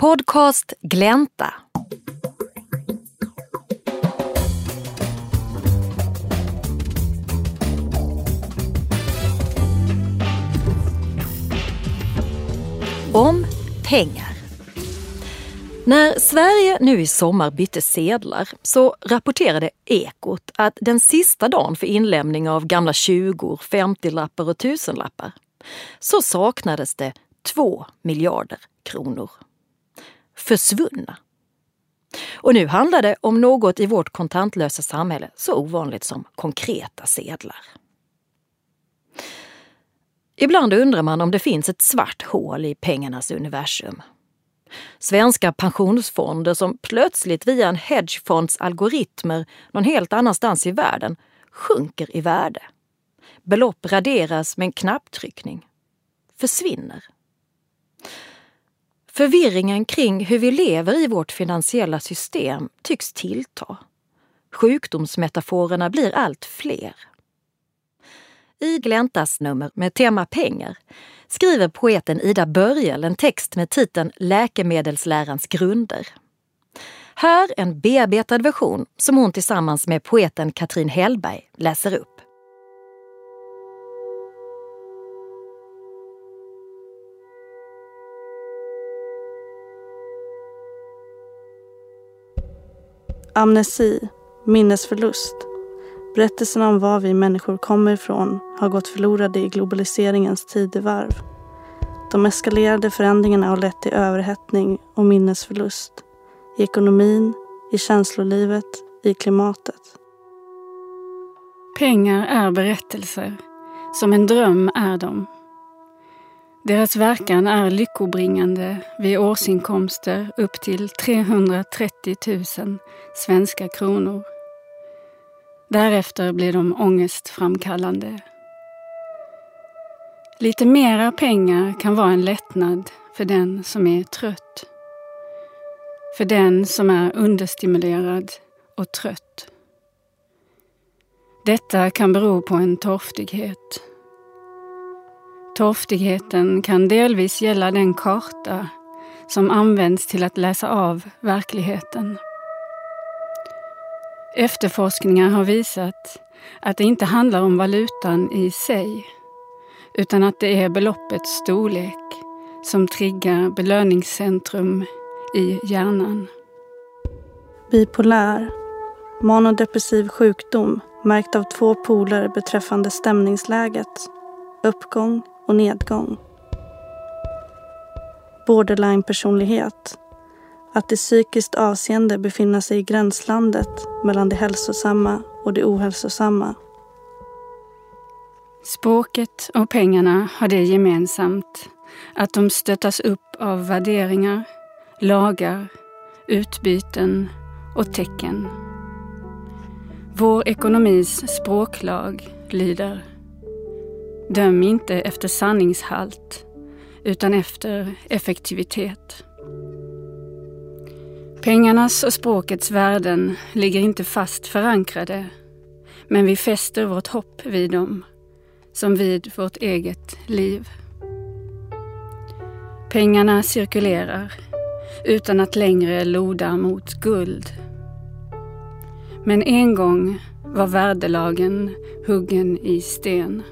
Podcast Glänta. Om pengar. När Sverige nu i sommar bytte sedlar så rapporterade Ekot att den sista dagen för inlämning av gamla 20, 50-lappar och tusenlappar så saknades det 2 miljarder kronor. Försvunna. Och nu handlar det om något i vårt kontantlösa samhälle så ovanligt som konkreta sedlar. Ibland undrar man om det finns ett svart hål i pengarnas universum. Svenska pensionsfonder som plötsligt via en hedgefonds algoritmer någon helt annanstans i världen sjunker i värde. Belopp raderas med en knapptryckning. Försvinner. Förvirringen kring hur vi lever i vårt finansiella system tycks tillta. Sjukdomsmetaforerna blir allt fler. I Gläntas nummer med tema pengar skriver poeten Ida Börjel en text med titeln Läkemedelslärans grunder. Här en bearbetad version som hon tillsammans med poeten Katrin Hellberg läser upp. Amnesi, minnesförlust. Berättelserna om var vi människor kommer ifrån har gått förlorade i globaliseringens tidevarv. De eskalerade förändringarna har lett till överhettning och minnesförlust. I ekonomin, i känslolivet, i klimatet. Pengar är berättelser. Som en dröm är de. Deras verkan är lyckobringande vid årsinkomster upp till 330 000 svenska kronor. Därefter blir de ångestframkallande. Lite mera pengar kan vara en lättnad för den som är trött. För den som är understimulerad och trött. Detta kan bero på en torftighet. Torftigheten kan delvis gälla den karta som används till att läsa av verkligheten. Efterforskningar har visat att det inte handlar om valutan i sig, utan att det är beloppets storlek som triggar belöningscentrum i hjärnan. Bipolär, manodepressiv sjukdom märkt av två poler beträffande stämningsläget, uppgång och nedgång. Borderline-personlighet, att i psykiskt avseende befinna sig i gränslandet mellan det hälsosamma och det ohälsosamma. Språket och pengarna har det gemensamt att de stöttas upp av värderingar, lagar, utbyten och tecken. Vår ekonomis språklag lyder Döm inte efter sanningshalt utan efter effektivitet. Pengarnas och språkets värden ligger inte fast förankrade, men vi fäster vårt hopp vid dem, som vid vårt eget liv. Pengarna cirkulerar utan att längre loda mot guld. Men en gång var värdelagen huggen i sten.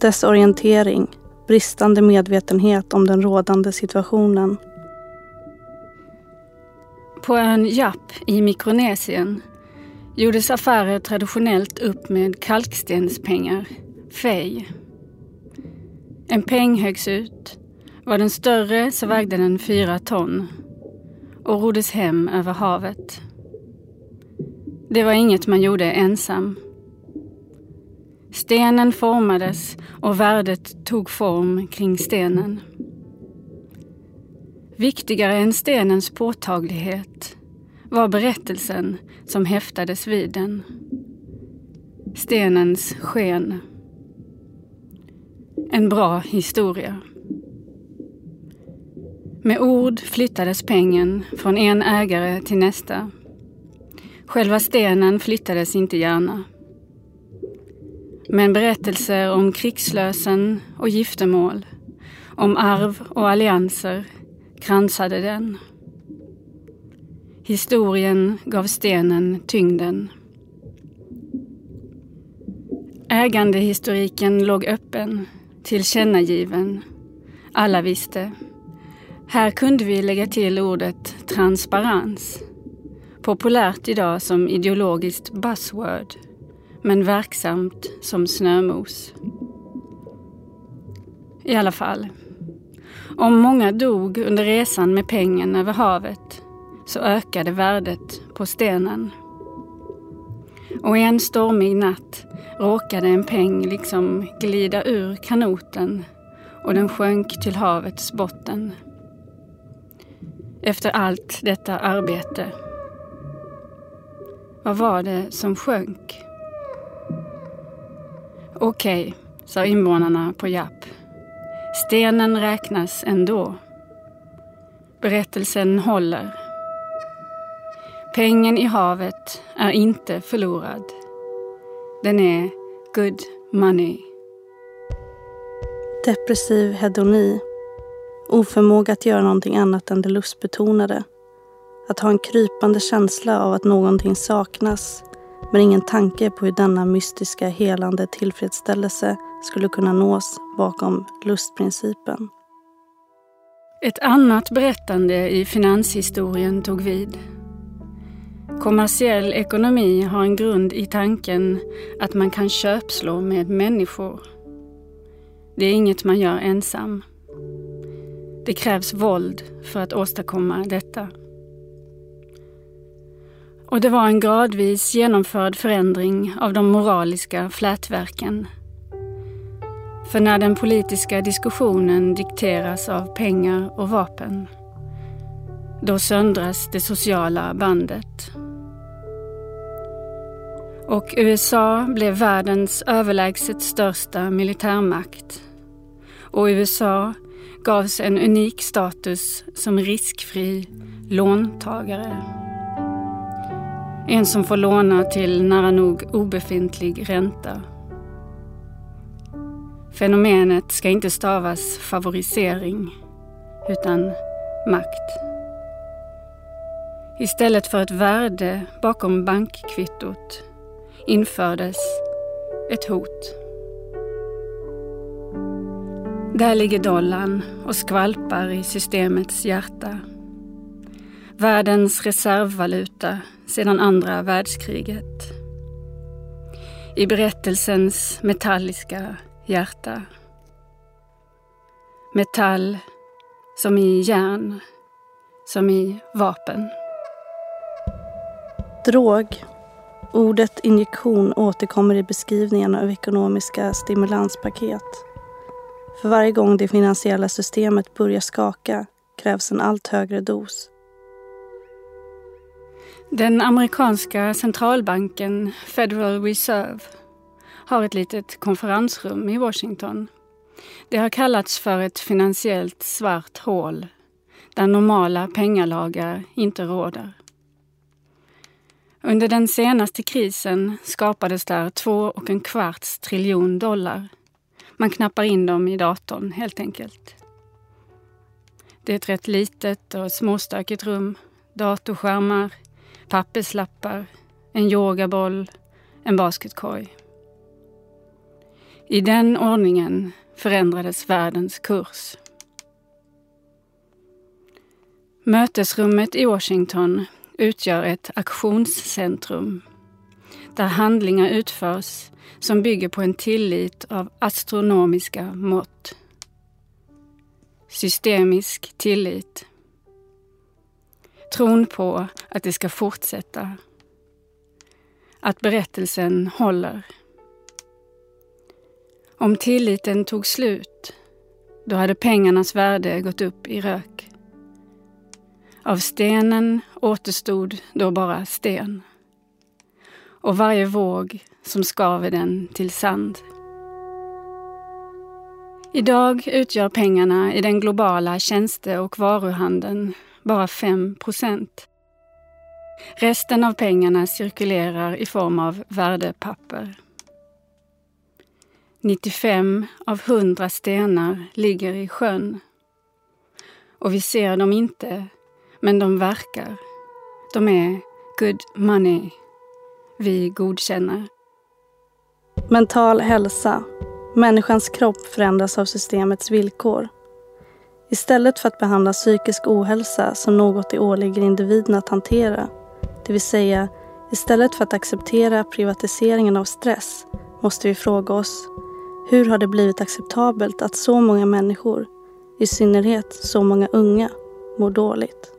Desorientering, bristande medvetenhet om den rådande situationen på ön Japp i Mikronesien gjordes affärer traditionellt upp med kalkstenspengar, fej. En peng högs ut. Var den större så vägde den fyra ton och roddes hem över havet. Det var inget man gjorde ensam. Stenen formades och värdet tog form kring stenen. Viktigare än stenens påtaglighet var berättelsen som häftades vid den. Stenens sken. En bra historia. Med ord flyttades pengen från en ägare till nästa. Själva stenen flyttades inte gärna. Men berättelser om krigslösen och giftermål, om arv och allianser kransade den. Historien gav stenen tyngden. Ägandehistoriken låg öppen, tillkännagiven. Alla visste. Här kunde vi lägga till ordet transparens. Populärt idag som ideologiskt buzzword, men verksamt som snömos. I alla fall. Om många dog under resan med pengen över havet så ökade värdet på stenen. Och en stormig natt råkade en peng liksom glida ur kanoten och den sjönk till havets botten. Efter allt detta arbete. Vad var det som sjönk? Okej, sa invånarna på Japp. Stenen räknas ändå. Berättelsen håller. Pengen i havet är inte förlorad. Den är good money. Depressiv hedoni. Oförmåga att göra någonting annat än det lustbetonade. Att ha en krypande känsla av att någonting saknas men ingen tanke på hur denna mystiska helande tillfredsställelse skulle kunna nås bakom lustprincipen. Ett annat berättande i finanshistorien tog vid. Kommersiell ekonomi har en grund i tanken att man kan köpslå med människor. Det är inget man gör ensam. Det krävs våld för att åstadkomma detta. Och det var en gradvis genomförd förändring av de moraliska flätverken. För när den politiska diskussionen dikteras av pengar och vapen, då söndras det sociala bandet. Och USA blev världens överlägset största militärmakt. Och USA gavs en unik status som riskfri låntagare. En som får låna till nära nog obefintlig ränta. Fenomenet ska inte stavas favorisering, utan makt. Istället för ett värde bakom bankkvittot infördes ett hot. Där ligger dollarn och skvalpar i systemets hjärta. Världens reservvaluta sedan andra världskriget. I berättelsens metalliska hjärta. Metall som i järn, som i vapen. Drog. Ordet injektion återkommer i beskrivningen av ekonomiska stimulanspaket. För varje gång det finansiella systemet börjar skaka krävs en allt högre dos. Den amerikanska centralbanken Federal Reserve har ett litet konferensrum i Washington. Det har kallats för ett finansiellt svart hål där normala pengalagar inte råder. Under den senaste krisen skapades där två och en kvarts triljon dollar. Man knappar in dem i datorn helt enkelt. Det är ett rätt litet och småstökigt rum. Datorskärmar, papperslappar, en yogaboll, en basketkorg. I den ordningen förändrades världens kurs. Mötesrummet i Washington utgör ett aktionscentrum där handlingar utförs som bygger på en tillit av astronomiska mått. Systemisk tillit. Tron på att det ska fortsätta. Att berättelsen håller. Om tilliten tog slut, då hade pengarnas värde gått upp i rök. Av stenen återstod då bara sten. Och varje våg som skaver den till sand. Idag utgör pengarna i den globala tjänste och varuhandeln bara 5 procent. Resten av pengarna cirkulerar i form av värdepapper. 95 av 100 stenar ligger i sjön. och vi ser dem inte, men de verkar. De är good money. Vi godkänner. Mental hälsa. Människans kropp förändras av systemets villkor. Istället för att behandla psykisk ohälsa som något det åligger individen att hantera, det vill säga istället för att acceptera privatiseringen av stress, måste vi fråga oss hur har det blivit acceptabelt att så många människor, i synnerhet så många unga, mår dåligt?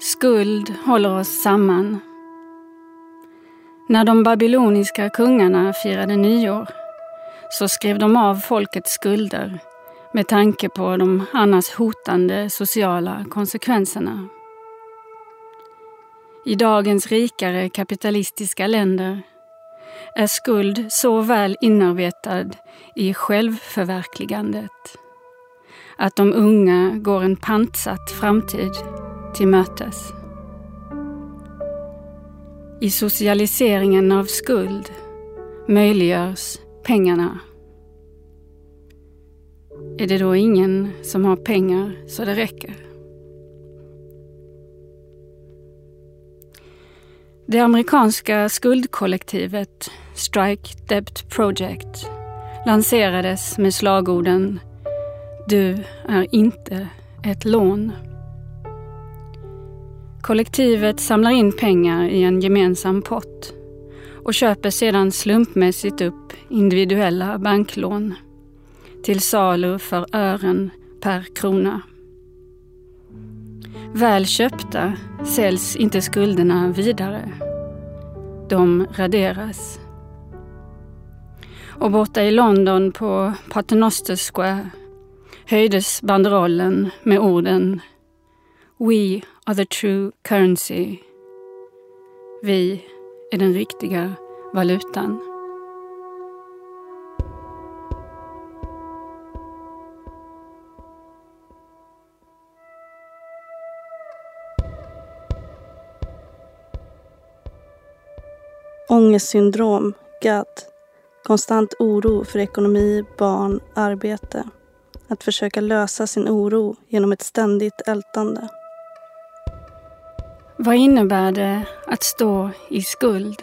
Skuld håller oss samman. När de babyloniska kungarna firade nyår så skrev de av folkets skulder med tanke på de annars hotande sociala konsekvenserna. I dagens rikare kapitalistiska länder är skuld så väl inarbetad i självförverkligandet att de unga går en pantsatt framtid till mötes. I socialiseringen av skuld möjliggörs pengarna. Är det då ingen som har pengar så det räcker? Det amerikanska skuldkollektivet Strike Debt Project lanserades med slagorden Du är inte ett lån. Kollektivet samlar in pengar i en gemensam pott och köper sedan slumpmässigt upp individuella banklån till salu för ören per krona. Väl köpta säljs inte skulderna vidare. De raderas. Och borta i London på Paternoster Square höjdes banderollen med orden We are the true currency. Vi är den riktiga valutan. Ångestsyndrom, GAD. Konstant oro för ekonomi, barn, arbete. Att försöka lösa sin oro genom ett ständigt ältande. Vad innebär det att stå i skuld?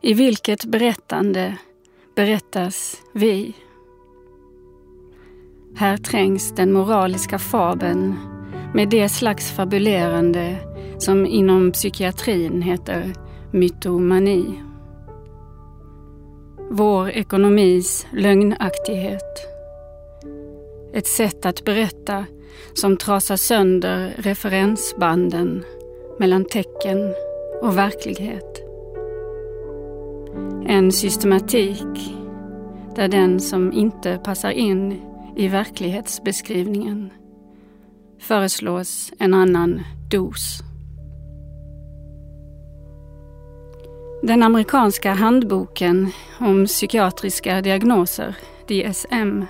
I vilket berättande berättas vi? Här trängs den moraliska fabeln med det slags fabulerande som inom psykiatrin heter mytomani. Vår ekonomis lögnaktighet. Ett sätt att berätta som trasar sönder referensbanden mellan tecken och verklighet. En systematik där den som inte passar in i verklighetsbeskrivningen föreslås en annan dos. Den amerikanska handboken om psykiatriska diagnoser, DSM,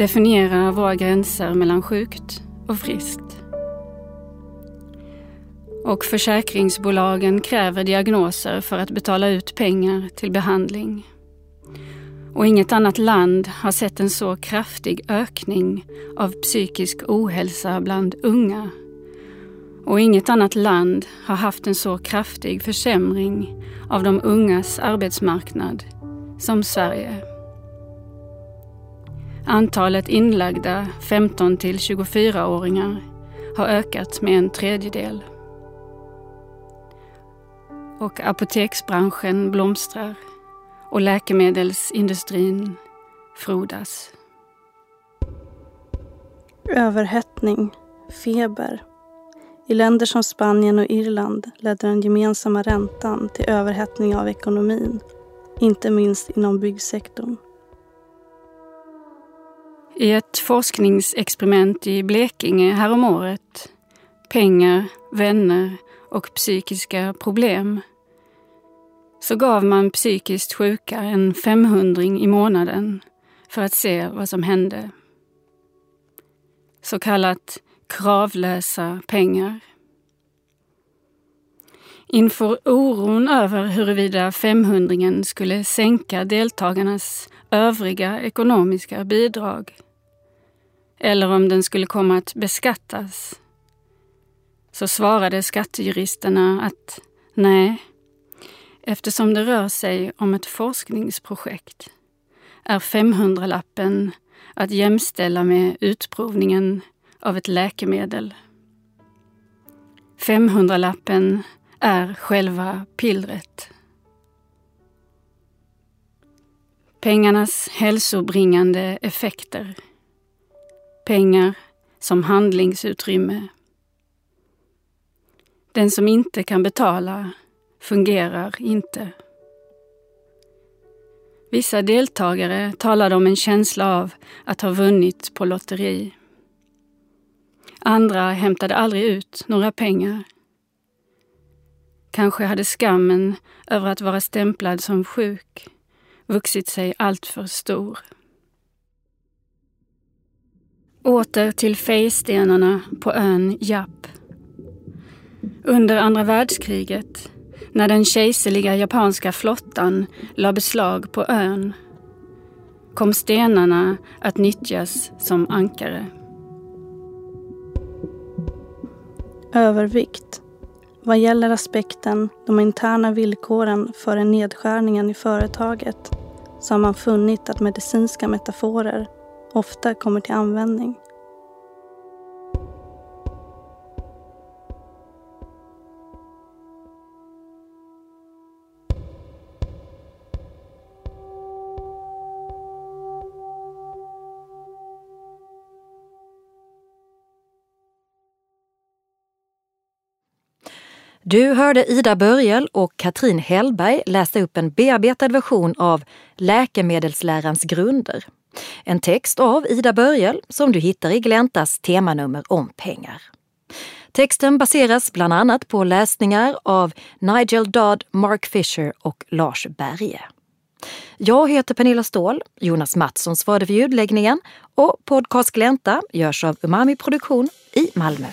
definierar våra gränser mellan sjukt och friskt. Och försäkringsbolagen kräver diagnoser för att betala ut pengar till behandling. Och inget annat land har sett en så kraftig ökning av psykisk ohälsa bland unga. Och inget annat land har haft en så kraftig försämring av de ungas arbetsmarknad som Sverige. Antalet inlagda 15 till 24-åringar har ökat med en tredjedel. Och apoteksbranschen blomstrar och läkemedelsindustrin frodas. Överhettning, feber. I länder som Spanien och Irland ledde den gemensamma räntan till överhettning av ekonomin, inte minst inom byggsektorn. I ett forskningsexperiment i Blekinge häromåret, Pengar, vänner och psykiska problem, så gav man psykiskt sjuka en femhundring i månaden för att se vad som hände. Så kallat kravlösa pengar. Inför oron över huruvida 500 skulle sänka deltagarnas övriga ekonomiska bidrag eller om den skulle komma att beskattas så svarade skattejuristerna att nej, eftersom det rör sig om ett forskningsprojekt är 500-lappen att jämställa med utprovningen av ett läkemedel. 500-lappen är själva pillret. Pengarnas hälsobringande effekter. Pengar som handlingsutrymme. Den som inte kan betala fungerar inte. Vissa deltagare talade om en känsla av att ha vunnit på lotteri. Andra hämtade aldrig ut några pengar. Kanske hade skammen över att vara stämplad som sjuk vuxit sig alltför stor. Åter till fejstenarna på ön Japp. Under andra världskriget, när den kejserliga japanska flottan la beslag på ön, kom stenarna att nyttjas som ankare. Övervikt. Vad gäller aspekten de interna villkoren för nedskärningen i företaget så har man funnit att medicinska metaforer ofta kommer till användning. Du hörde Ida Börjel och Katrin Hellberg läsa upp en bearbetad version av Läkemedelslärans grunder. En text av Ida Börjel som du hittar i Gläntas temanummer om pengar. Texten baseras bland annat på läsningar av Nigel Dodd, Mark Fisher och Lars Berge. Jag heter Pernilla Ståhl, Jonas Mattsson svarade för ljudläggningen och Podcast Glänta görs av Umami Produktion i Malmö.